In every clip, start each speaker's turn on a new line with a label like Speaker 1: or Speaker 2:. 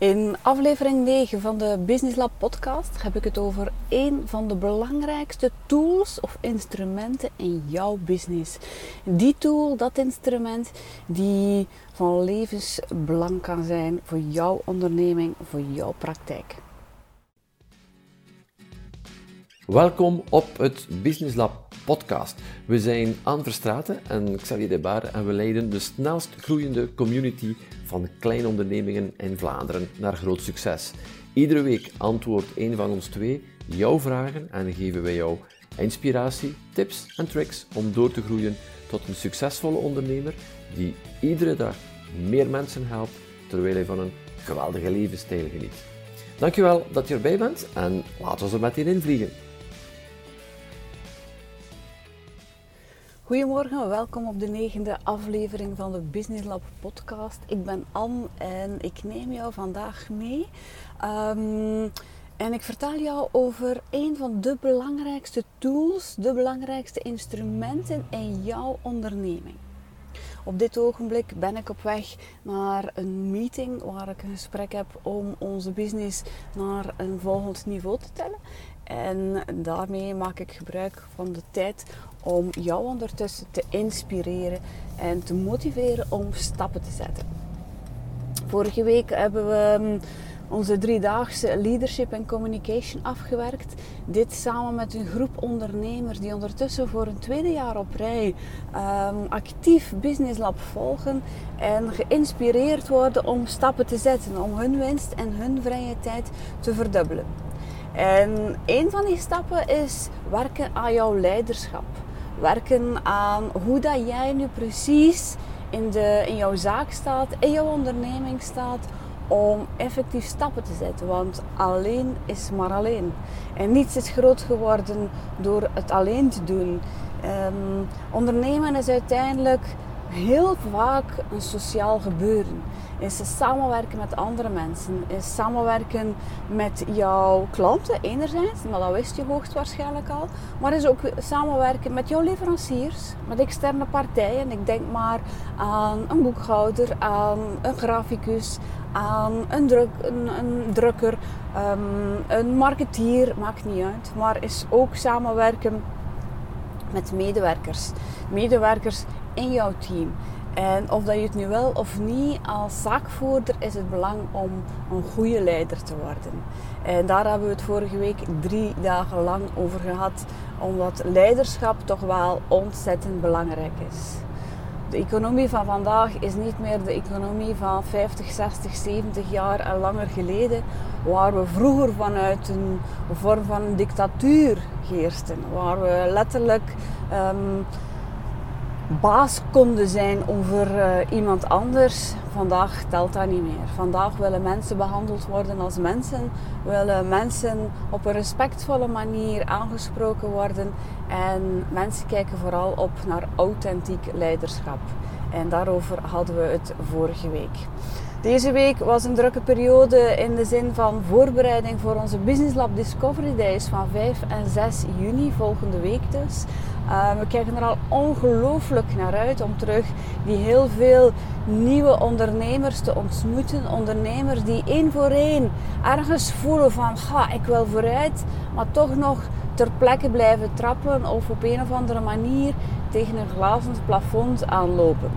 Speaker 1: In aflevering 9 van de Business Lab podcast heb ik het over een van de belangrijkste tools of instrumenten in jouw business. Die tool, dat instrument, die van levensbelang kan zijn voor jouw onderneming, voor jouw praktijk.
Speaker 2: Welkom op het Business Lab podcast. We zijn Anne Verstraten en Xavier Baar en we leiden de snelst groeiende community van kleine ondernemingen in Vlaanderen naar groot succes. Iedere week antwoordt een van ons twee jouw vragen en geven wij jou inspiratie, tips en tricks om door te groeien tot een succesvolle ondernemer die iedere dag meer mensen helpt terwijl hij van een geweldige levensstijl geniet. Dankjewel dat je erbij bent en laten we er meteen in
Speaker 1: Goedemorgen, welkom op de negende aflevering van de Business Lab podcast. Ik ben Anne en ik neem jou vandaag mee. Ehm, en ik vertel jou over een van de belangrijkste tools, de belangrijkste instrumenten in jouw onderneming. Op dit ogenblik ben ik op weg naar een meeting waar ik een gesprek heb om onze business naar een volgend niveau te tellen. En daarmee maak ik gebruik van de tijd om jou ondertussen te inspireren en te motiveren om stappen te zetten. Vorige week hebben we mm, onze driedaagse leadership en communication afgewerkt. Dit samen met een groep ondernemers die ondertussen voor een tweede jaar op rij um, actief Business Lab volgen en geïnspireerd worden om stappen te zetten, om hun winst en hun vrije tijd te verdubbelen. En een van die stappen is werken aan jouw leiderschap. Werken aan hoe dat jij nu precies in, de, in jouw zaak staat, in jouw onderneming staat, om effectief stappen te zetten. Want alleen is maar alleen. En niets is groot geworden door het alleen te doen. Um, ondernemen is uiteindelijk heel vaak een sociaal gebeuren. Is samenwerken met andere mensen. Is samenwerken met jouw klanten enerzijds, maar dat wist je hoogstwaarschijnlijk al. Maar is ook samenwerken met jouw leveranciers, met externe partijen. Ik denk maar aan een boekhouder, aan een graficus, aan een, druk, een, drukker, um, een marketeer, maakt niet uit. Maar is ook samenwerken met medewerkers. Medewerkers in jouw team. En of dat je het nu wil of niet, als zaakvoerder is het belang om een goede leider te worden. En daar hebben we het vorige week drie dagen lang over gehad, omdat leiderschap toch wel ontzettend belangrijk is. De economie van vandaag is niet meer de economie van 50, 60, 70 jaar en langer geleden, waar we vroeger vanuit een vorm van een dictatuur heersten, waar we letterlijk um, baas konden zijn over uh, iemand anders. Vandaag telt dat niet meer. Vandaag willen mensen behandeld worden als mensen, willen mensen op een respectvolle manier aangesproken worden en mensen kijken vooral op naar authentiek leiderschap. En daarover hadden we het vorige week. Deze week was een drukke periode in de zin van voorbereiding voor onze Business Lab Discovery Days van 5 en 6 juni, volgende week dus. Uh, we kijken er al ongelooflijk naar uit om terug die heel veel nieuwe ondernemers te ontmoeten. Ondernemers die één voor één ergens voelen van ga ik wil vooruit, maar toch nog ter plekke blijven trappen of op een of andere manier tegen een glazen plafond aanlopen.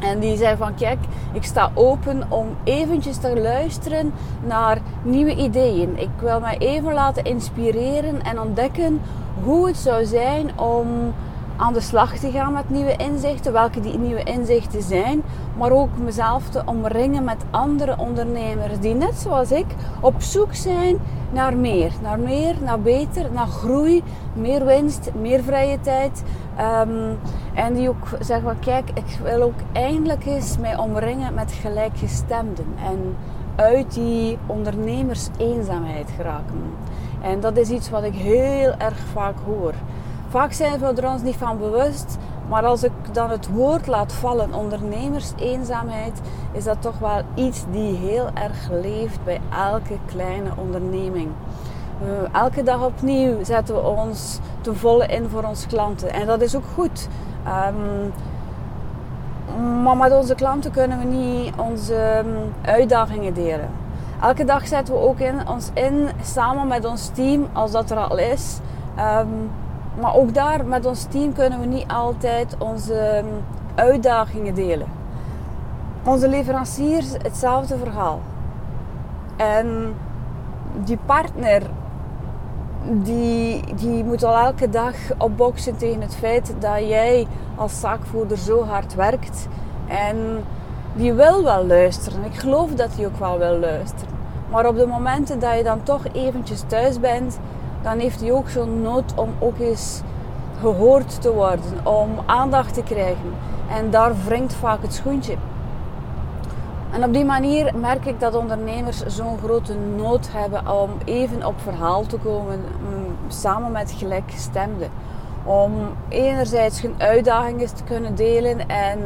Speaker 1: En die zei van kijk, ik sta open om eventjes te luisteren naar nieuwe ideeën. Ik wil mij even laten inspireren en ontdekken hoe het zou zijn om aan de slag te gaan met nieuwe inzichten, welke die nieuwe inzichten zijn, maar ook mezelf te omringen met andere ondernemers die net zoals ik op zoek zijn naar meer, naar meer, naar beter, naar groei, meer winst, meer vrije tijd. Um, en die ook zeggen van kijk, ik wil ook eindelijk eens mij omringen met gelijkgestemden en uit die ondernemers eenzaamheid geraken. En dat is iets wat ik heel erg vaak hoor. Vaak zijn we er ons niet van bewust, maar als ik dan het woord laat vallen, ondernemerseenzaamheid, is dat toch wel iets die heel erg leeft bij elke kleine onderneming. elke dag opnieuw zetten we ons te volle in voor onze klanten. En dat is ook goed. Um, Maar met onze klanten kunnen we niet onze ehm, uitdagingen delen. Elke dag zetten we ook in, ons in samen met ons team, als dat er al is. Ehm, maar ook daar met ons team kunnen we niet altijd onze ehm, uitdagingen delen. Onze leveranciers, hetzelfde verhaal. En die partner, die, die moet al elke dag opboksen tegen het feit dat jij als zaakvoerder zo hard werkt. En die wil wel luisteren. Ik geloof dat hij ook wel wil luisteren. Maar op de momenten dat je dan toch eventjes thuis bent, dan heeft hij ook zo'n nood om ook eens gehoord te worden, om aandacht te krijgen. En daar wringt vaak het schoentje. En op die manier merk ik dat ondernemers zo'n grote nood hebben om even op verhaal te komen mm, samen met gelijkgestemden. Om enerzijds hun uitdagingen te kunnen delen en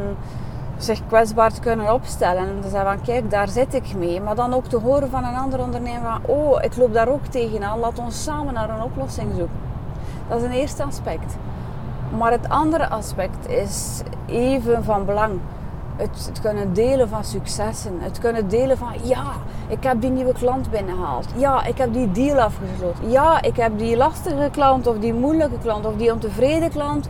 Speaker 1: zich kwetsbaar te kunnen opstellen. En te zeggen van kijk, daar zit ik mee. Maar dan ook te horen van een ander ondernemer van oh, ik loop daar ook tegenaan. Laat ons samen naar een oplossing zoeken. Dat is een eerste aspect. Maar het andere aspect is even van belang. Het, het, kunnen delen van successen. Het kunnen delen van ja, ik heb die nieuwe klant binnengehaald. Ja, ik heb die deal afgesloten. Ja, ik heb die lastige klant of die moeilijke klant of die ontevreden klant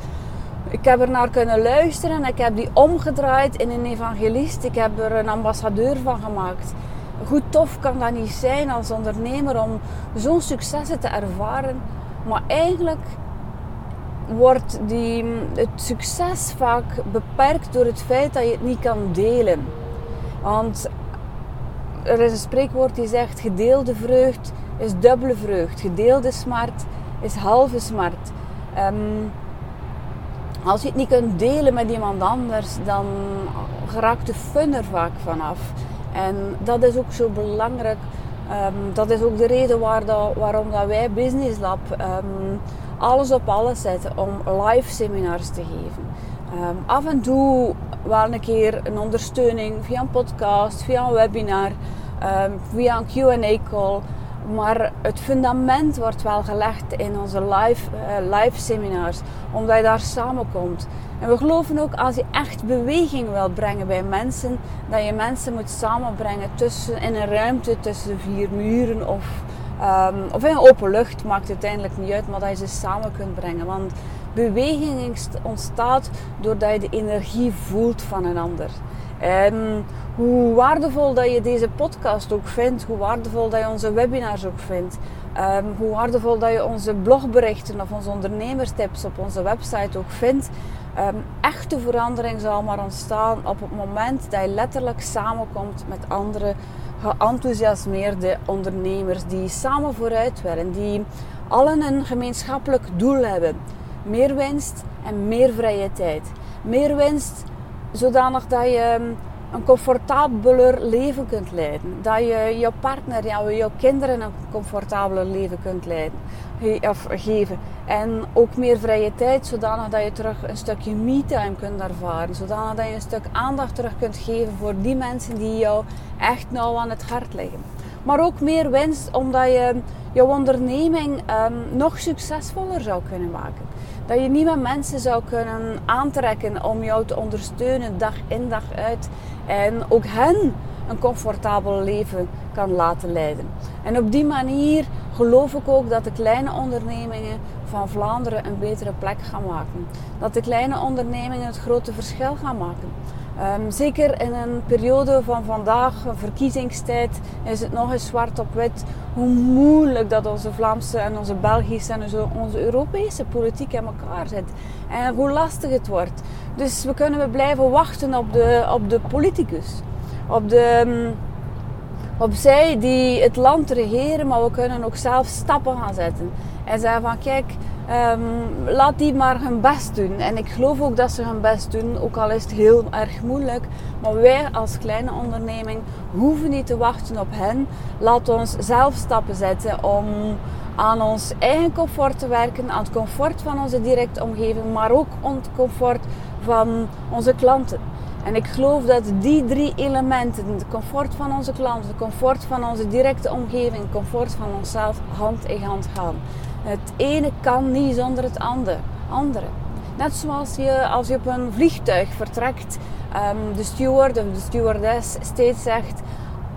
Speaker 1: ik heb er naar kunnen luisteren. Ik heb die omgedraaid in een evangelist. Ik heb er een ambassadeur van gemaakt. Hoe tof kan dat niet zijn als ondernemer om zo'n successen te ervaren. Maar eigenlijk wordt die, het succes vaak beperkt door het feit dat je het niet kan delen. Want er is een spreekwoord die zegt: gedeelde vreugd is dubbele vreugd. Gedeelde smart is halve smart. Um, als je het niet kunt delen met iemand anders, dan geraakt de fun er vaak vanaf. En dat is ook zo belangrijk. Ehm, dat is ook de reden waar dat, waarom dat wij Business Lab um, alles op alles zetten om live seminars te geven. Um, af en toe wel een keer een ondersteuning via een podcast, via een webinar, via een QA call. Maar het fundament wordt wel gelegd in onze live, uh, live seminars, omdat je daar samenkomt. En we geloven ook als je echt beweging wilt brengen bij mensen, dat je mensen moet samenbrengen tussen, in een ruimte tussen vier muren of, um, of in open lucht. Maakt uiteindelijk niet uit, maar dat je ze samen kunt brengen. Want beweging ontstaat doordat je de energie voelt van een ander. En hoe waardevol dat je deze podcast ook vindt, hoe waardevol dat je onze webinars ook vindt, um, hoe waardevol dat je onze blogberichten of onze ondernemerstips op onze website ook vindt. Um, echte verandering zal maar ontstaan op het moment dat je letterlijk samenkomt met andere geenthousiasmeerde ondernemers die samen vooruit willen, die allen een gemeenschappelijk doel hebben. Meer winst en meer vrije tijd. Meer winst zodanig dat je ehm, een comfortabeler leven kunt leiden. Dat je je partner, je kinderen een comfortabeler leven kunt leiden, of geven. En ook meer vrije tijd, zodanig dat je terug een stukje me-time kunt ervaren. Zodanig dat je een stuk aandacht terug kunt geven voor die mensen die jou echt nou aan het hart liggen. Maar ook meer winst, omdat je jouw onderneming um, nog succesvoller zou kunnen maken. Dat je nieuwe mensen zou kunnen aantrekken om jou te ondersteunen dag in dag uit. En ook hen een comfortabel leven kan laten leiden. En op die manier geloof ik ook dat de kleine ondernemingen van Vlaanderen een betere plek gaan maken. Dat de kleine ondernemingen het grote verschil gaan maken. Um, zeker in een periode van vandaag, verkiezingstijd, is het nog eens zwart op wit hoe moeilijk dat onze Vlaamse en onze Belgische en onze Europese politiek in elkaar zit. En hoe lastig het wordt. Dus we kunnen blijven wachten op de, op de politicus. Op, de, um, op zij die het land regeren, maar we kunnen ook zelf stappen gaan zetten. En zeggen van kijk, Um, laat die maar hun best doen. En ik geloof ook dat ze hun best doen, ook al is het heel erg moeilijk. Maar wij als kleine onderneming hoeven niet te wachten op hen. Laat ons zelf stappen zetten om aan ons eigen comfort te werken, aan het comfort van onze directe omgeving, maar ook aan het comfort van onze klanten. En ik geloof dat die drie elementen, het comfort van onze klanten, het comfort van onze directe omgeving, het comfort van onszelf, hand in hand gaan. Het ene kan niet zonder het andere. Net zoals je als je op een vliegtuig vertrekt, ehm, de steward of de stewardess steeds zegt: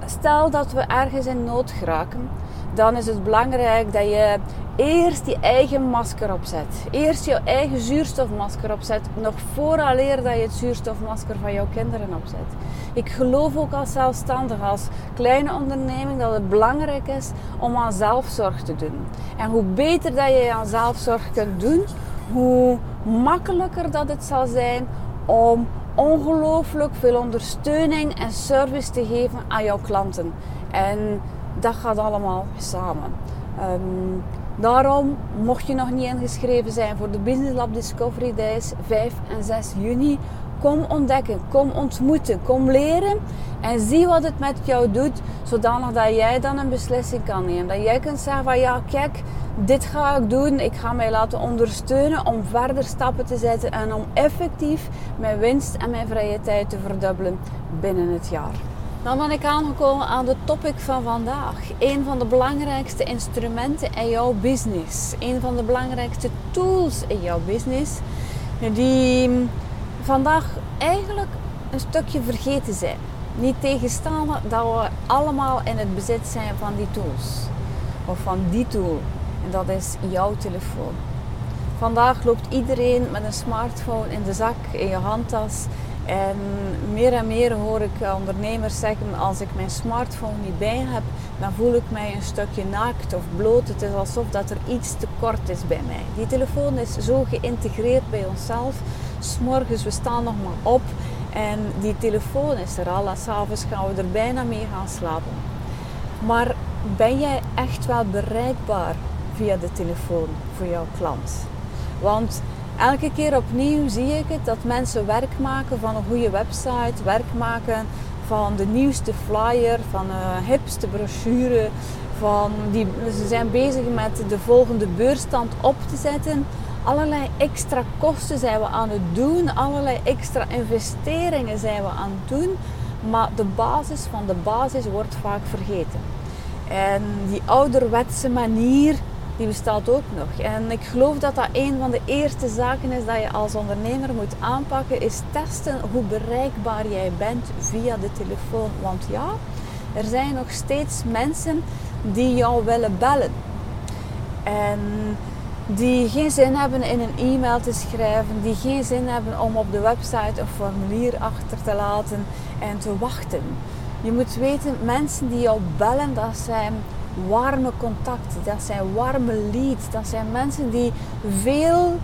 Speaker 1: stel dat we ergens in nood geraken, dan is het belangrijk dat je eerst je eigen masker opzet. Eerst je eigen zuurstofmasker opzet, nog vooraleer dat je het zuurstofmasker van jouw kinderen opzet. Ik geloof ook als zelfstandig, als kleine onderneming, dat het belangrijk is om aan zelfzorg te doen. En hoe beter dat je aan zelfzorg kunt doen, hoe makkelijker dat het zal zijn om ongelooflijk veel ondersteuning en service te geven aan jouw klanten. En dat gaat allemaal samen. Ehm, daarom, mocht je nog niet ingeschreven zijn voor de Business Lab Discovery Days 5 en 6 juni, kom ontdekken, kom ontmoeten, kom leren en zie wat het met jou doet, zodanig dat jij dan een beslissing kan nemen. Dat jij kunt zeggen van ja, kijk, dit ga ik doen. Ik ga mij laten ondersteunen om verder stappen te zetten en om effectief mijn winst en mijn vrije tijd te verdubbelen binnen het jaar. Dan ben ik aangekomen aan de topic van vandaag. Een van de belangrijkste instrumenten in jouw business. Een van de belangrijkste tools in jouw business. Die vandaag eigenlijk een stukje vergeten zijn. Niet tegenstaande dat we allemaal in het bezit zijn van die tools. Of van die tool. En dat is jouw telefoon. Vandaag loopt iedereen met een smartphone in de zak, in je handtas. En meer en meer hoor ik ondernemers zeggen: als ik mijn smartphone niet bij heb, dan voel ik mij een stukje naakt of bloot. Het is alsof dat er iets tekort is bij mij. Die telefoon is zo geïntegreerd bij onszelf. S'morgens, we staan nog maar op en die telefoon is er al. S'avonds gaan we er bijna mee gaan slapen. Maar ben jij echt wel bereikbaar via de telefoon voor jouw klant? Want elke keer opnieuw zie ik het dat mensen werk maken van een goede website, werk maken van de nieuwste flyer, van een hipste brochure. Van die, ze zijn bezig met de volgende beursstand op te zetten. Allerlei extra kosten zijn we aan het doen, allerlei extra investeringen zijn we aan het doen. Maar de basis van de basis wordt vaak vergeten. En die ouderwetse manier die bestaat ook nog. En ik geloof dat dat een van de eerste zaken is dat je als ondernemer moet aanpakken, is testen hoe bereikbaar jij bent via de telefoon. Want ja, er zijn nog steeds mensen die jou willen bellen. En die geen zin hebben in een e-mail te schrijven, die geen zin hebben om op de website een formulier achter te laten en te wachten. Je moet weten, mensen die jou bellen, dat zijn warme contacten, dat zijn warme leads, dat zijn mensen die veel,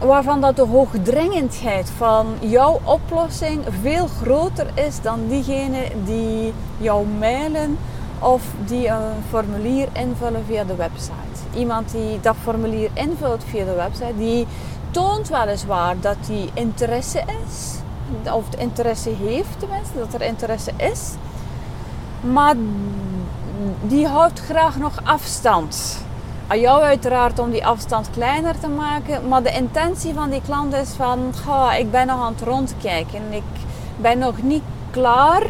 Speaker 1: waarvan dat de hoogdringendheid van jouw oplossing veel groter is dan diegene die jou mailen of die een formulier invullen via de website. Iemand die dat formulier invult via de website, die toont weliswaar dat hij interesse is, of interesse heeft tenminste, dat er interesse is. Maar die houdt graag nog afstand. Aan jou uiteraard om die afstand kleiner te maken. Maar de intentie van die klant is van, ik ben nog aan het rondkijken. Ik ben nog niet klaar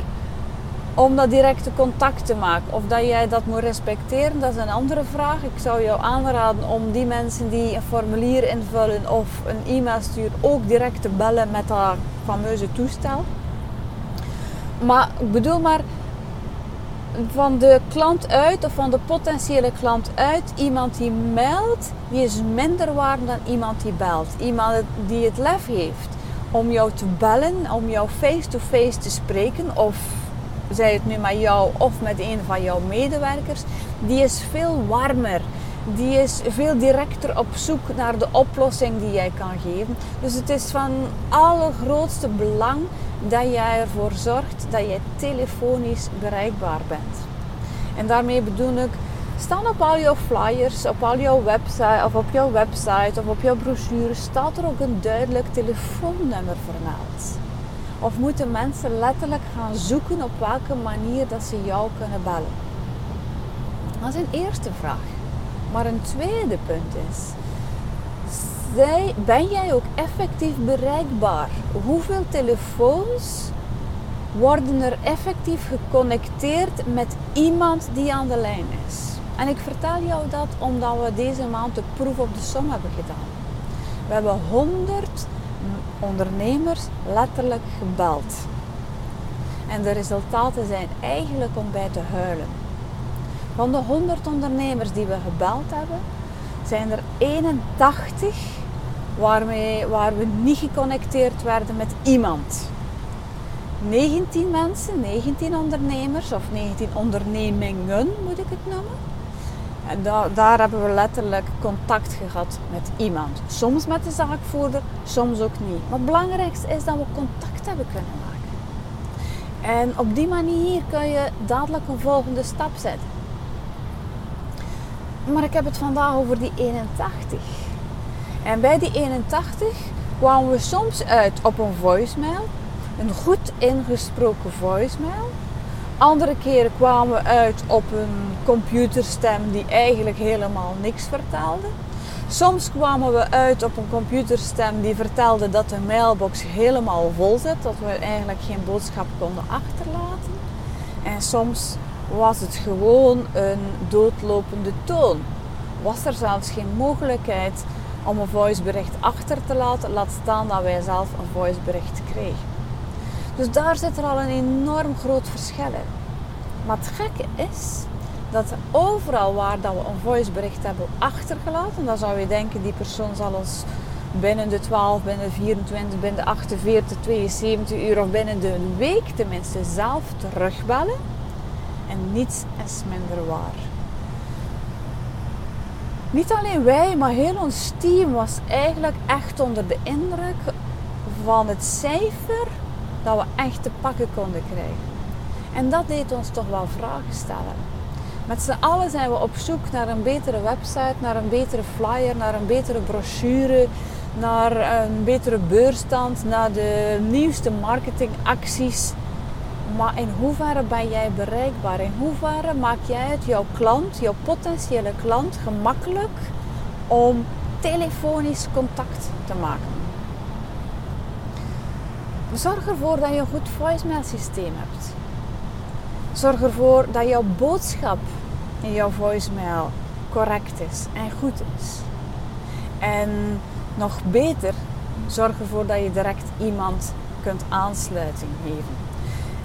Speaker 1: om dat directe contact te maken. Of dat jij dat moet respecteren, dat is een andere vraag. Ik zou jou aanraden om die mensen die een formulier invullen of een e-mail sturen, ook direct te bellen met dat fameuze toestel. Maar ik bedoel maar, van de klant uit of van de potentiële klant uit, iemand die meldt, die is minder waard dan iemand die belt. Iemand die het lef heeft om jou te bellen, om jou face-to-face te spreken, of zij het nu met jou of met een van jouw medewerkers, die is veel warmer. Die is veel directer op zoek naar de oplossing die jij kan geven. Dus het is van allergrootste belang dat jij ervoor zorgt dat je telefonisch bereikbaar bent. En daarmee bedoel ik, staan op al jouw flyers, op al jouw website of op jouw website of op jouw brochure staat er ook een duidelijk telefoonnummer vermeld. Of moeten mensen letterlijk gaan zoeken op welke manier dat ze jou kunnen bellen? Dat is een eerste vraag. Maar een tweede punt is, ben jij ook effectief bereikbaar? Hoeveel telefoons worden er effectief geconnecteerd met iemand die aan de lijn is? En ik vertel jou dat omdat we deze maand de proef op de som hebben gedaan. We hebben 100 ondernemers letterlijk gebeld. En de resultaten zijn eigenlijk om bij te huilen. Van de 100 ondernemers die we gebeld hebben, zijn er 81 waarmee, waar we niet geconnecteerd werden met iemand. 19 mensen, 19 ondernemers of 19 ondernemingen moet ik het noemen. En da daar hebben we letterlijk contact gehad met iemand. Soms met de zaakvoerder, soms ook niet. Maar het belangrijkste is dat we contact hebben kunnen maken. En op die manier kun je dadelijk een volgende stap zetten. Maar ik heb het vandaag over die 81. En bij die 81 kwamen we soms uit op een voicemail. Een goed ingesproken voicemail. Andere keren kwamen we uit op een computerstem die eigenlijk helemaal niks vertelde. Soms kwamen we uit op een computerstem die vertelde dat de mailbox helemaal vol zit, dat we eigenlijk geen boodschap konden achterlaten. En soms was het gewoon een doodlopende toon. Was er zelfs geen mogelijkheid om een voicebericht achter te laten, laat staan dat wij zelf een voicebericht kregen. Dus daar zit er al een enorm groot verschil in. Maar het gekke is dat overal waar dat we een voicebericht hebben achtergelaten, dan zou je denken die persoon zal ons binnen de 12, binnen de 24, binnen de 48, 72 uur of binnen de week tenminste zelf terugbellen. En niets is minder waar. Niet alleen wij, maar heel ons team was eigenlijk echt onder de indruk van het cijfer dat we echt te pakken konden krijgen. En dat deed ons toch wel vragen stellen. Met z'n allen zijn we op zoek naar een betere website, naar een betere flyer, naar een betere brochure, naar een betere beurstand, naar de nieuwste marketingacties. Maar in hoeverre ben jij bereikbaar? In hoeverre maak jij het jouw klant, jouw potentiële klant, gemakkelijk om telefonisch contact te maken? Zorg ervoor dat je een goed voicemail systeem hebt. Zorg ervoor dat jouw boodschap in jouw voicemail correct is en goed is. En nog beter, zorg ervoor dat je direct iemand kunt aansluiting geven.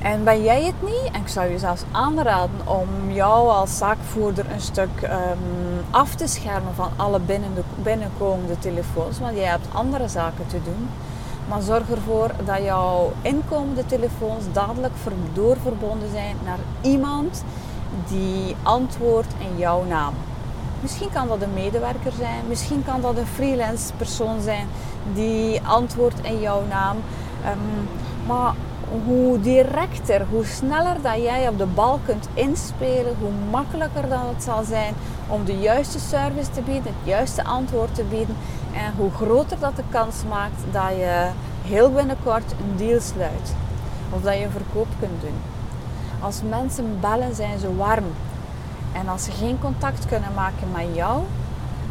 Speaker 1: En ben jij het niet, en ik zou je zelfs aanraden om jou als zaakvoerder een stuk um, af te schermen van alle binnenkomende telefoons, want jij hebt andere zaken te doen. Maar zorg ervoor dat jouw inkomende telefoons dadelijk doorverbonden zijn naar iemand die antwoordt in jouw naam. Misschien kan dat een medewerker zijn, misschien kan dat een freelance persoon zijn die antwoordt in jouw naam. Um, maar hoe directer, hoe sneller dat jij op de bal kunt inspelen, hoe makkelijker dan het zal zijn om de juiste service te bieden, het juiste antwoord te bieden. En hoe groter dat de kans maakt dat je heel binnenkort een deal sluit. Of dat je een verkoop kunt doen. Als mensen bellen zijn ze warm. En als ze geen contact kunnen maken met jou,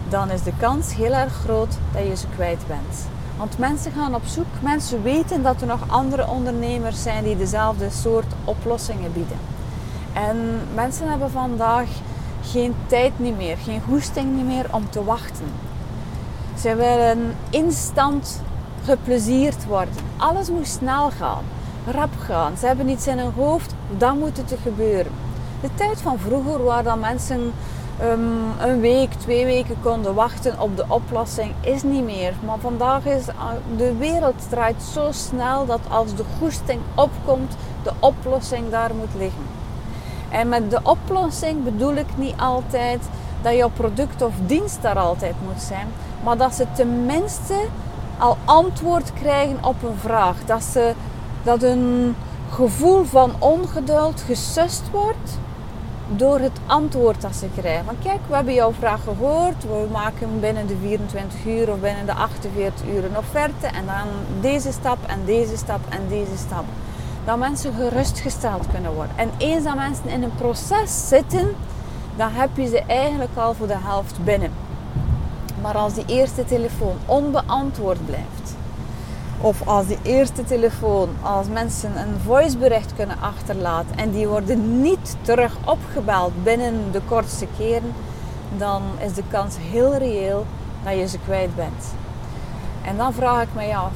Speaker 1: dan is de kans heel erg groot dat je ze kwijt bent. Want mensen gaan op zoek, mensen weten dat er nog andere ondernemers zijn die dezelfde soort oplossingen bieden. En mensen hebben vandaag geen tijd niet meer, geen goesting niet meer om te wachten. Ze willen instant geplezierd worden. Alles moet snel gaan, rap gaan. Ze hebben iets in hun hoofd, dan moet het gebeuren. De tijd van vroeger, waar dan mensen um, een week, twee weken konden wachten op de oplossing, is niet meer. Maar vandaag is uh, de wereld draait zo snel dat als de goesting opkomt, de oplossing daar moet liggen. En met de oplossing bedoel ik niet altijd dat jouw product of dienst daar altijd moet zijn, maar dat ze tenminste al antwoord krijgen op een vraag. Dat, ze, dat een gevoel van ongeduld gesust wordt door het antwoord dat ze krijgen. Want kijk, we hebben jouw vraag gehoord. We maken binnen de 24 uur of binnen de 48 uur een offerte. En dan deze stap en deze stap en deze stap. Dat mensen gerustgesteld kunnen worden. En eens dat mensen in een proces zitten, dan heb je ze eigenlijk al voor de helft binnen. Maar als die eerste telefoon onbeantwoord blijft, of als die eerste telefoon, als mensen een voicebericht kunnen achterlaten en die worden niet terug opgebeld binnen de kortste keren, dan is de kans heel reëel dat je ze kwijt bent. En dan vraag ik me af,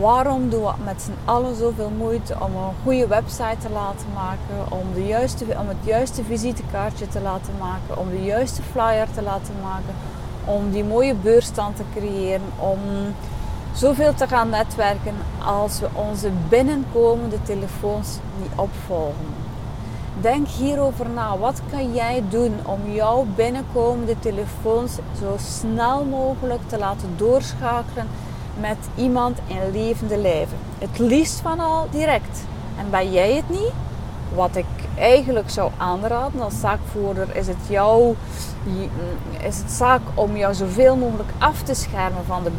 Speaker 1: Waarom doen we met z'n allen zoveel moeite om een goede website te laten maken, om, de juiste, om het juiste visitekaartje te laten maken, om de juiste flyer te laten maken, om die mooie beurstand te creëren, om zoveel te gaan netwerken als we onze binnenkomende telefoons niet opvolgen. Denk hierover na. Wat kan jij doen om jouw binnenkomende telefoons zo snel mogelijk te laten doorschakelen met iemand in levende leven? Het liefst van al direct. En ben jij het niet? Wat ik eigenlijk zou aanraden als zaakvoerder is het jouw is het zaak om jou zoveel mogelijk af te schermen van de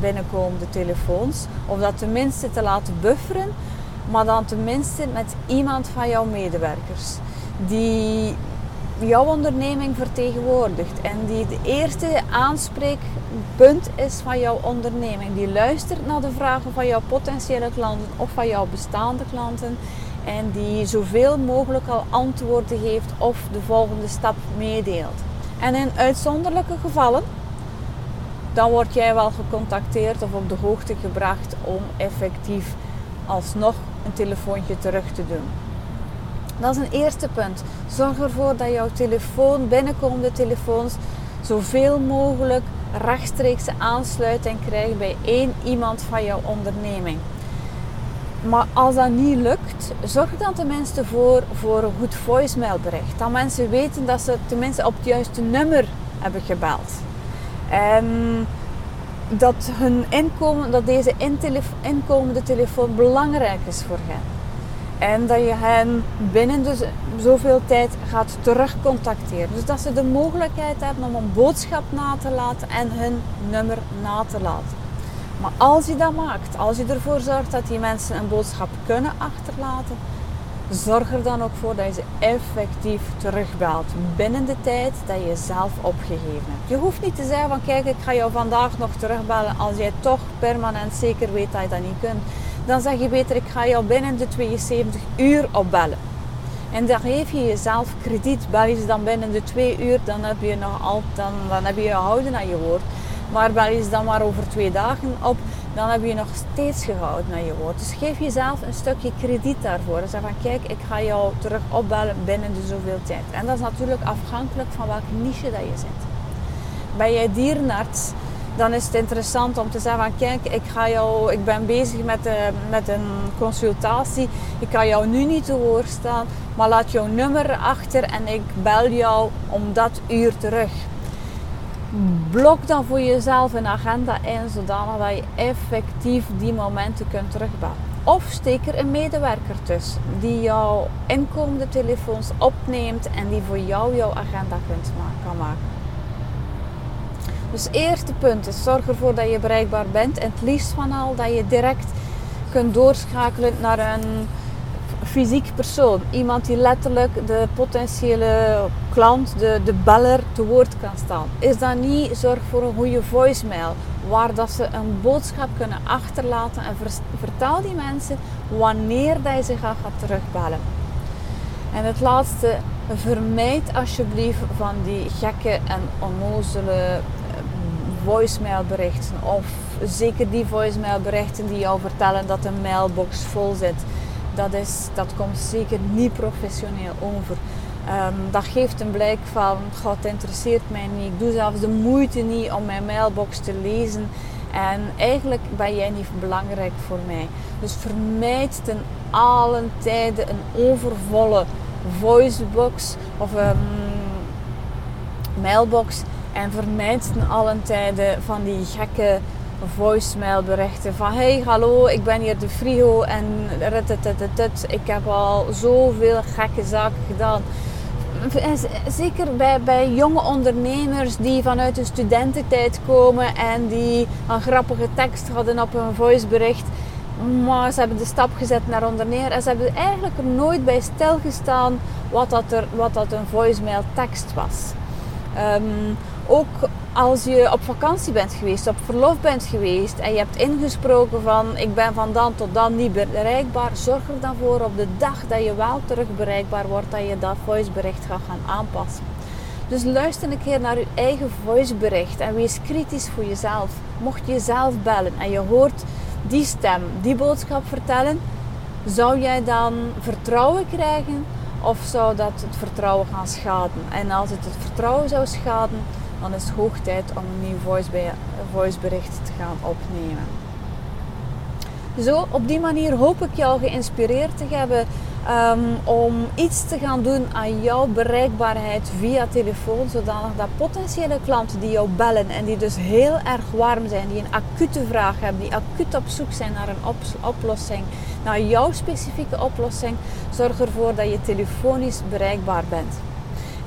Speaker 1: binnenkomende telefoons. Of dat tenminste te laten bufferen, maar dan tenminste met iemand van jouw medewerkers. Die jouw onderneming vertegenwoordigt en die de eerste aanspreekpunt is van jouw onderneming. Die luistert naar de vragen van jouw potentiële klanten of van jouw bestaande klanten en die zoveel mogelijk al antwoorden geeft of de volgende stap meedeelt. En in uitzonderlijke gevallen, dan word jij wel gecontacteerd of op de hoogte gebracht om effectief alsnog een telefoontje terug te doen. Dat is een eerste punt. Zorg ervoor dat jouw telefoon, binnenkomende telefoons, zoveel mogelijk rechtstreekse aansluiting krijgt bij één iemand van jouw onderneming. Maar als dat niet lukt, zorg dan tenminste voor, voor een goed voicemailbericht. Dat mensen weten dat ze tenminste op het juiste nummer hebben gebeld. En dat, hun inkomen, dat deze inkomende telefoon belangrijk is voor hen. En dat je hen binnen dus zoveel tijd gaat terugcontacteren. Dus dat ze de mogelijkheid hebben om een boodschap na te laten en hun nummer na te laten. Maar als je dat maakt, als je ervoor zorgt dat die mensen een boodschap kunnen achterlaten, zorg er dan ook voor dat je ze effectief terugbelt binnen de tijd dat je zelf opgegeven hebt. Je hoeft niet te zeggen van kijk, ik ga jou vandaag nog terugbellen als jij toch permanent zeker weet dat je dat niet kunt. Dan zeg je beter, ik ga jou binnen de 72 uur opbellen. En daar geef je jezelf krediet. Bel je ze dan binnen de twee uur, dan heb je nog al, dan, dan heb je je houden aan je woord. Maar bel je dan maar over twee dagen op, dan heb je nog steeds gehouden naar je woord. Dus geef jezelf een stukje krediet daarvoor. Zeg van kijk, ik ga jou terug opbellen binnen de zoveel tijd. En dat is natuurlijk afhankelijk van welke niche dat je zit. Ben jij dierenarts, dan is het interessant om te zeggen van kijk, ik, ga jou, ik ben bezig met, uh, met een consultatie. Ik kan jou nu niet te woord staan, maar laat jouw nummer achter en ik bel jou om dat uur terug blok dan voor jezelf een agenda in, zodanig dat je effectief die momenten kunt terugbellen. Of steek er een medewerker tussen die jouw inkomende telefoons opneemt en die voor jou jouw agenda kunt kan maken. Dus eerste punt is zorg ervoor dat je bereikbaar bent en het liefst van al dat je direct kunt doorschakelen naar een fysiek persoon. Iemand die letterlijk de potentiële klant, de, de beller, te woord kan staan. Is dat niet, zorg voor een goede voicemail. Waar dat ze een boodschap kunnen achterlaten en vertel die mensen wanneer dat ze gaan, gaan terugbellen. En het laatste, vermijd alsjeblieft van die gekke en onnozele eh, voicemailberichten. Of zeker die voicemailberichten die jou vertellen dat een mailbox vol zit dat, is, dat komt zeker niet professioneel over. Um, dat geeft een blijk van, het interesseert mij niet. Ik doe zelfs de moeite niet om mijn mailbox te lezen. En eigenlijk ben jij niet belangrijk voor mij. Dus vermijd ten allen tijden een overvolle voicebox of een mailbox. En vermijd ten allen tijden van die gekke voicemail berichten van hey hallo ik ben hier de frigo en ik heb al zoveel gekke zaken gedaan. Zeker bij, bij jonge ondernemers die vanuit de studententijd komen en die een grappige tekst hadden op hun voicebericht. Maar ze hebben de stap gezet naar ondernemer en ze hebben eigenlijk er nooit bij stilgestaan wat dat, er, wat dat een voicemail tekst was. Um, ook als je op vakantie bent geweest, op verlof bent geweest en je hebt ingesproken van ik ben van dan tot dan niet bereikbaar, zorg er dan voor op de dag dat je wel terug bereikbaar wordt, dat je dat voicebericht gaat gaan aanpassen. Dus luister een keer naar je eigen voicebericht en wees kritisch voor jezelf. Mocht je zelf bellen en je hoort die stem, die boodschap vertellen, zou jij dan vertrouwen krijgen of zou dat het vertrouwen gaan schaden? En als het het vertrouwen zou schaden, dan is het hoog tijd om een nieuw voicebericht te gaan opnemen. Zo, op die manier hoop ik jou geïnspireerd te hebben um, om iets te gaan doen aan jouw bereikbaarheid via telefoon, zodanig dat potentiële klanten die jou bellen en die dus heel erg warm zijn, die een acute vraag hebben, die acuut op zoek zijn naar een oplossing, naar jouw specifieke oplossing, zorg ervoor dat je telefonisch bereikbaar bent.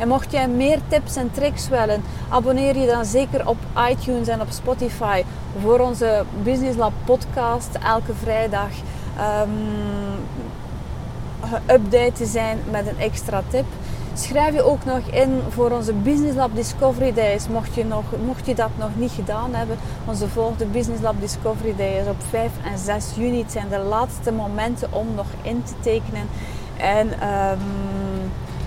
Speaker 1: En mocht jij meer tips en tricks willen, abonneer je dan zeker op iTunes en op Spotify voor onze Business Lab podcast elke vrijdag. Um, te zijn met een extra tip. Schrijf je ook nog in voor onze Business Lab Discovery Days, mocht je, nog, mocht je dat nog niet gedaan hebben. Onze volgende Business Lab Discovery Day is op 5 en 6 juni. Het zijn de laatste momenten om nog in te tekenen. En um,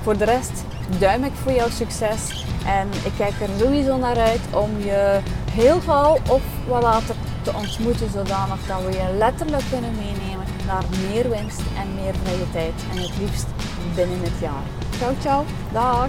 Speaker 1: voor de rest duim ik voor jouw succes. En ik kijk er sowieso naar uit om je heel gauw of wat later te ontmoeten, zodanig dat we je letterlijk kunnen meenemen naar meer winst en meer vrije tijd. En het liefst binnen het jaar. Ciao, ciao. Dag.